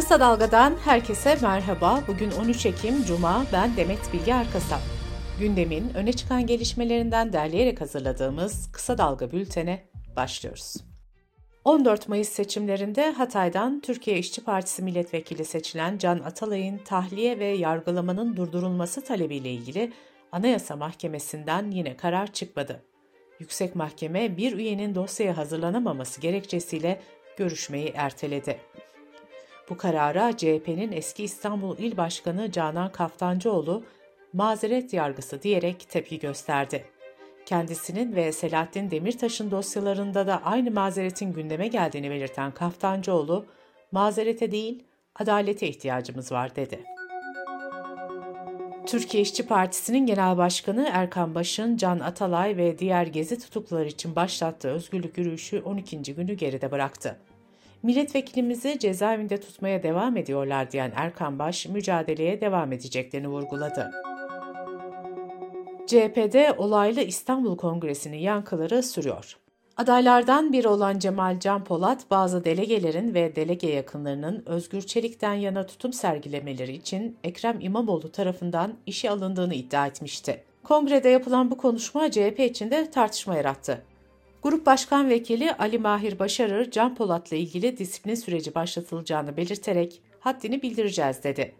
Kısa Dalga'dan herkese merhaba. Bugün 13 Ekim Cuma, ben Demet Bilge Erkasap. Gündemin öne çıkan gelişmelerinden derleyerek hazırladığımız Kısa Dalga bültene başlıyoruz. 14 Mayıs seçimlerinde Hatay'dan Türkiye İşçi Partisi milletvekili seçilen Can Atalay'ın tahliye ve yargılamanın durdurulması talebiyle ilgili Anayasa Mahkemesi'nden yine karar çıkmadı. Yüksek Mahkeme bir üyenin dosyaya hazırlanamaması gerekçesiyle görüşmeyi erteledi. Bu karara CHP'nin eski İstanbul İl Başkanı Canan Kaftancıoğlu mazeret yargısı diyerek tepki gösterdi. Kendisinin ve Selahattin Demirtaş'ın dosyalarında da aynı mazeretin gündeme geldiğini belirten Kaftancıoğlu, mazerete değil, adalete ihtiyacımız var dedi. Türkiye İşçi Partisi'nin Genel Başkanı Erkan Baş'ın Can Atalay ve diğer gezi tutukluları için başlattığı özgürlük yürüyüşü 12. günü geride bıraktı. Milletvekilimizi cezaevinde tutmaya devam ediyorlar diyen Erkan Baş, mücadeleye devam edeceklerini vurguladı. CHP'de olaylı İstanbul Kongresi'nin yankıları sürüyor. Adaylardan biri olan Cemal Can Polat, bazı delegelerin ve delege yakınlarının Özgür Çelik'ten yana tutum sergilemeleri için Ekrem İmamoğlu tarafından işe alındığını iddia etmişti. Kongrede yapılan bu konuşma CHP içinde tartışma yarattı. Grup Başkan Vekili Ali Mahir Başarır, Can Polat'la ilgili disiplin süreci başlatılacağını belirterek haddini bildireceğiz dedi.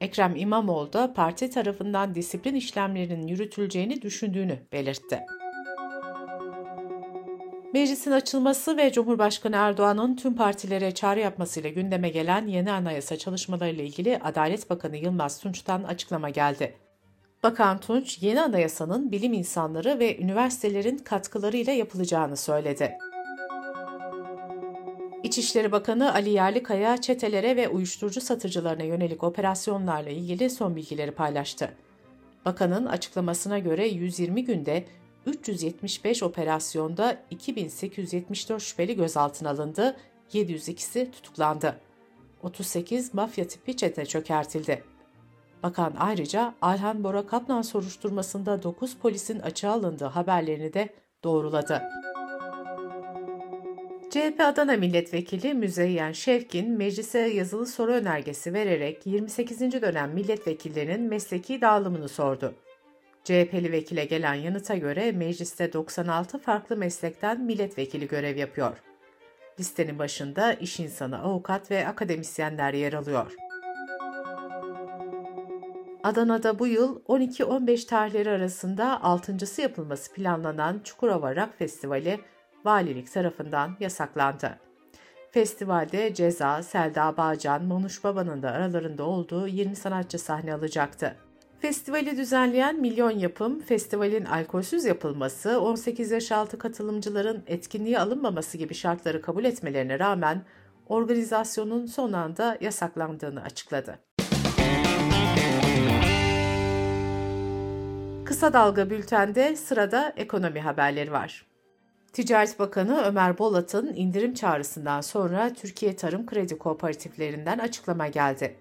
Ekrem İmamoğlu da parti tarafından disiplin işlemlerinin yürütüleceğini düşündüğünü belirtti. Meclisin açılması ve Cumhurbaşkanı Erdoğan'ın tüm partilere çağrı yapmasıyla gündeme gelen yeni anayasa çalışmalarıyla ilgili Adalet Bakanı Yılmaz Tunç'tan açıklama geldi. Bakan Tunç, yeni anayasanın bilim insanları ve üniversitelerin katkılarıyla yapılacağını söyledi. İçişleri Bakanı Ali Yerlikaya, çetelere ve uyuşturucu satıcılarına yönelik operasyonlarla ilgili son bilgileri paylaştı. Bakanın açıklamasına göre 120 günde 375 operasyonda 2874 şüpheli gözaltına alındı, 702'si tutuklandı. 38 mafya tipi çete çökertildi. Bakan ayrıca Ayhan Bora Kaplan soruşturmasında 9 polisin açığa alındığı haberlerini de doğruladı. CHP Adana Milletvekili Müzeyyen Şevkin, meclise yazılı soru önergesi vererek 28. dönem milletvekillerinin mesleki dağılımını sordu. CHP'li vekile gelen yanıta göre mecliste 96 farklı meslekten milletvekili görev yapıyor. Listenin başında iş insanı, avukat ve akademisyenler yer alıyor. Adana'da bu yıl 12-15 tarihleri arasında 6.sı yapılması planlanan Çukurova Rock Festivali valilik tarafından yasaklandı. Festivalde Ceza, Selda Bağcan, Manuş Baba'nın da aralarında olduğu 20 sanatçı sahne alacaktı. Festivali düzenleyen Milyon Yapım, festivalin alkolsüz yapılması, 18 yaş altı katılımcıların etkinliğe alınmaması gibi şartları kabul etmelerine rağmen organizasyonun son anda yasaklandığını açıkladı. Kısa Dalga Bülten'de sırada ekonomi haberleri var. Ticaret Bakanı Ömer Bolat'ın indirim çağrısından sonra Türkiye Tarım Kredi Kooperatiflerinden açıklama geldi.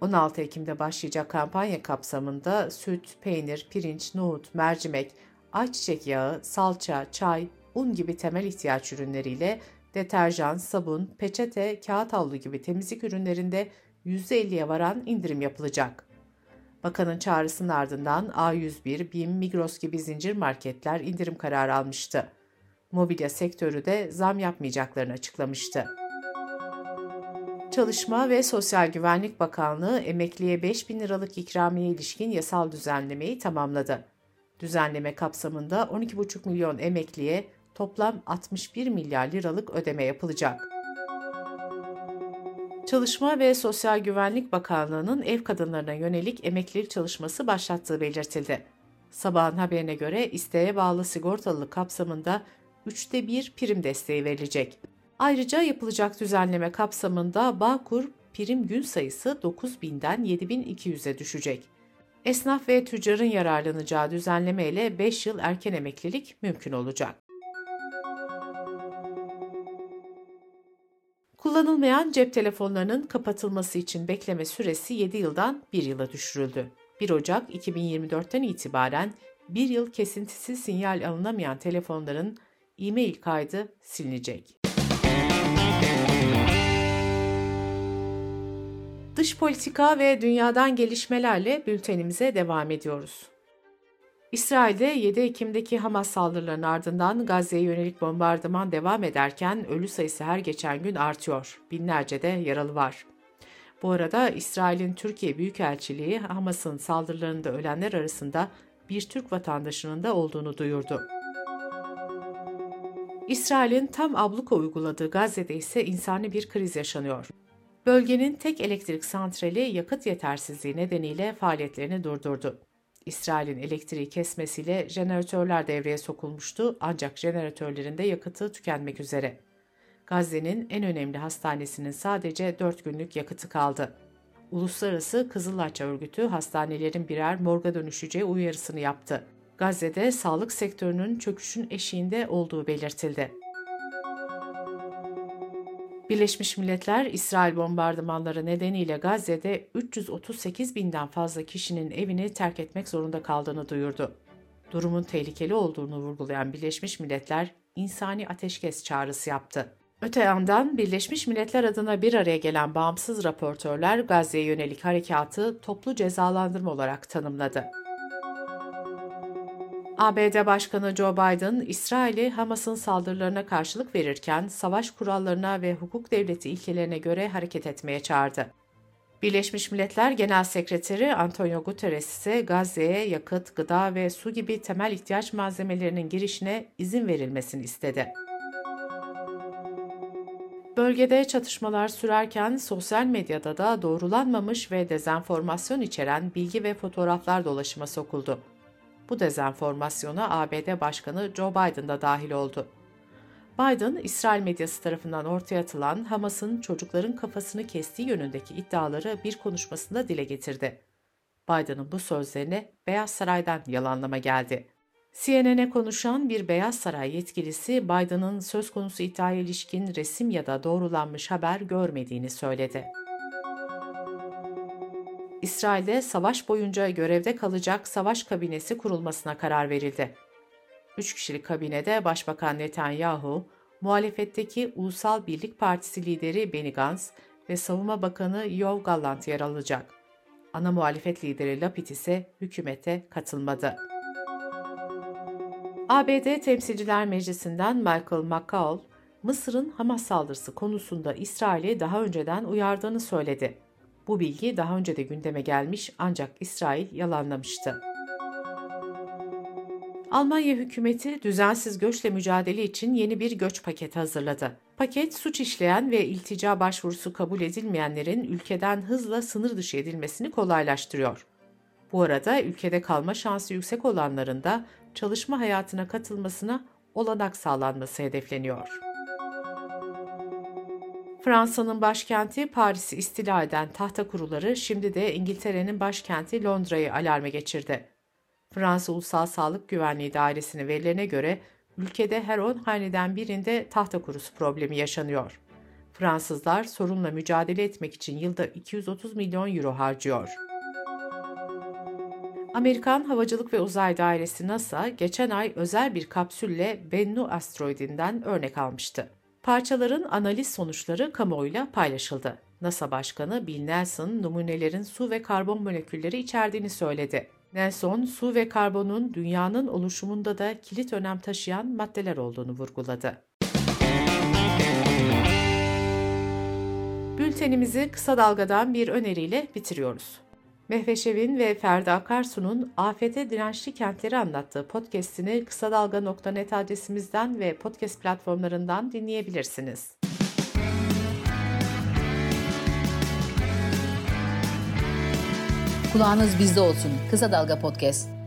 16 Ekim'de başlayacak kampanya kapsamında süt, peynir, pirinç, nohut, mercimek, ayçiçek yağı, salça, çay, un gibi temel ihtiyaç ürünleriyle deterjan, sabun, peçete, kağıt havlu gibi temizlik ürünlerinde %50'ye varan indirim yapılacak. Bakanın çağrısının ardından A101, BİM, Migros gibi zincir marketler indirim kararı almıştı. Mobilya sektörü de zam yapmayacaklarını açıklamıştı. Çalışma ve Sosyal Güvenlik Bakanlığı emekliye 5 bin liralık ikramiye ilişkin yasal düzenlemeyi tamamladı. Düzenleme kapsamında 12,5 milyon emekliye toplam 61 milyar liralık ödeme yapılacak. Çalışma ve Sosyal Güvenlik Bakanlığı'nın ev kadınlarına yönelik emeklilik çalışması başlattığı belirtildi. Sabahın haberine göre isteğe bağlı sigortalılık kapsamında üçte bir prim desteği verilecek. Ayrıca yapılacak düzenleme kapsamında Bağkur prim gün sayısı 9000'den 7200'e düşecek. Esnaf ve tüccarın yararlanacağı düzenleme ile 5 yıl erken emeklilik mümkün olacak. Kullanılmayan cep telefonlarının kapatılması için bekleme süresi 7 yıldan 1 yıla düşürüldü. 1 Ocak 2024'ten itibaren 1 yıl kesintisiz sinyal alınamayan telefonların e-mail kaydı silinecek. Dış politika ve dünyadan gelişmelerle bültenimize devam ediyoruz. İsrail'de 7 Ekim'deki Hamas saldırılarının ardından Gazze'ye yönelik bombardıman devam ederken ölü sayısı her geçen gün artıyor. Binlerce de yaralı var. Bu arada İsrail'in Türkiye Büyükelçiliği Hamas'ın saldırılarında ölenler arasında bir Türk vatandaşının da olduğunu duyurdu. İsrail'in tam abluka uyguladığı Gazze'de ise insani bir kriz yaşanıyor. Bölgenin tek elektrik santrali yakıt yetersizliği nedeniyle faaliyetlerini durdurdu. İsrail'in elektriği kesmesiyle jeneratörler devreye sokulmuştu ancak jeneratörlerin de yakıtı tükenmek üzere. Gazze'nin en önemli hastanesinin sadece 4 günlük yakıtı kaldı. Uluslararası Kızılaç Örgütü hastanelerin birer morga dönüşeceği uyarısını yaptı. Gazze'de sağlık sektörünün çöküşün eşiğinde olduğu belirtildi. Birleşmiş Milletler, İsrail bombardımanları nedeniyle Gazze'de 338 binden fazla kişinin evini terk etmek zorunda kaldığını duyurdu. Durumun tehlikeli olduğunu vurgulayan Birleşmiş Milletler, insani ateşkes çağrısı yaptı. Öte yandan Birleşmiş Milletler adına bir araya gelen bağımsız raportörler Gazze'ye yönelik harekatı toplu cezalandırma olarak tanımladı. ABD Başkanı Joe Biden, İsrail'i Hamas'ın saldırılarına karşılık verirken savaş kurallarına ve hukuk devleti ilkelerine göre hareket etmeye çağırdı. Birleşmiş Milletler Genel Sekreteri Antonio Guterres ise Gazze'ye yakıt, gıda ve su gibi temel ihtiyaç malzemelerinin girişine izin verilmesini istedi. Bölgede çatışmalar sürerken sosyal medyada da doğrulanmamış ve dezenformasyon içeren bilgi ve fotoğraflar dolaşıma sokuldu. Bu dezenformasyona ABD Başkanı Joe Biden da dahil oldu. Biden, İsrail medyası tarafından ortaya atılan Hamas'ın çocukların kafasını kestiği yönündeki iddiaları bir konuşmasında dile getirdi. Biden'ın bu sözlerine Beyaz Saray'dan yalanlama geldi. CNN'e konuşan bir Beyaz Saray yetkilisi Biden'ın söz konusu iddiaya ilişkin resim ya da doğrulanmış haber görmediğini söyledi. İsrail'de savaş boyunca görevde kalacak savaş kabinesi kurulmasına karar verildi. Üç kişilik kabinede Başbakan Netanyahu, muhalefetteki Ulusal Birlik Partisi lideri Benny Gantz ve Savunma Bakanı Yoav Gallant yer alacak. Ana muhalefet lideri Lapid ise hükümete katılmadı. ABD Temsilciler Meclisi'nden Michael McCaul, Mısır'ın Hamas saldırısı konusunda İsrail'i daha önceden uyardığını söyledi. Bu bilgi daha önce de gündeme gelmiş ancak İsrail yalanlamıştı. Almanya hükümeti düzensiz göçle mücadele için yeni bir göç paketi hazırladı. Paket suç işleyen ve iltica başvurusu kabul edilmeyenlerin ülkeden hızla sınır dışı edilmesini kolaylaştırıyor. Bu arada ülkede kalma şansı yüksek olanların da çalışma hayatına katılmasına olanak sağlanması hedefleniyor. Fransa'nın başkenti Paris'i istila eden tahta kuruları şimdi de İngiltere'nin başkenti Londra'yı alarma geçirdi. Fransa Ulusal Sağlık Güvenliği Dairesi'nin verilerine göre ülkede her 10 haneden birinde tahta kurusu problemi yaşanıyor. Fransızlar sorunla mücadele etmek için yılda 230 milyon euro harcıyor. Amerikan Havacılık ve Uzay Dairesi NASA geçen ay özel bir kapsülle Bennu asteroidinden örnek almıştı. Parçaların analiz sonuçları kamuoyuyla paylaşıldı. NASA Başkanı Bill Nelson, numunelerin su ve karbon molekülleri içerdiğini söyledi. Nelson, su ve karbonun dünyanın oluşumunda da kilit önem taşıyan maddeler olduğunu vurguladı. Bültenimizi kısa dalgadan bir öneriyle bitiriyoruz. Mehveşev'in ve Ferdi Akarsu'nun afete dirençli kentleri anlattığı podcast'ini kısa dalga.net adresimizden ve podcast platformlarından dinleyebilirsiniz. Kulağınız bizde olsun. Kısa Dalga Podcast.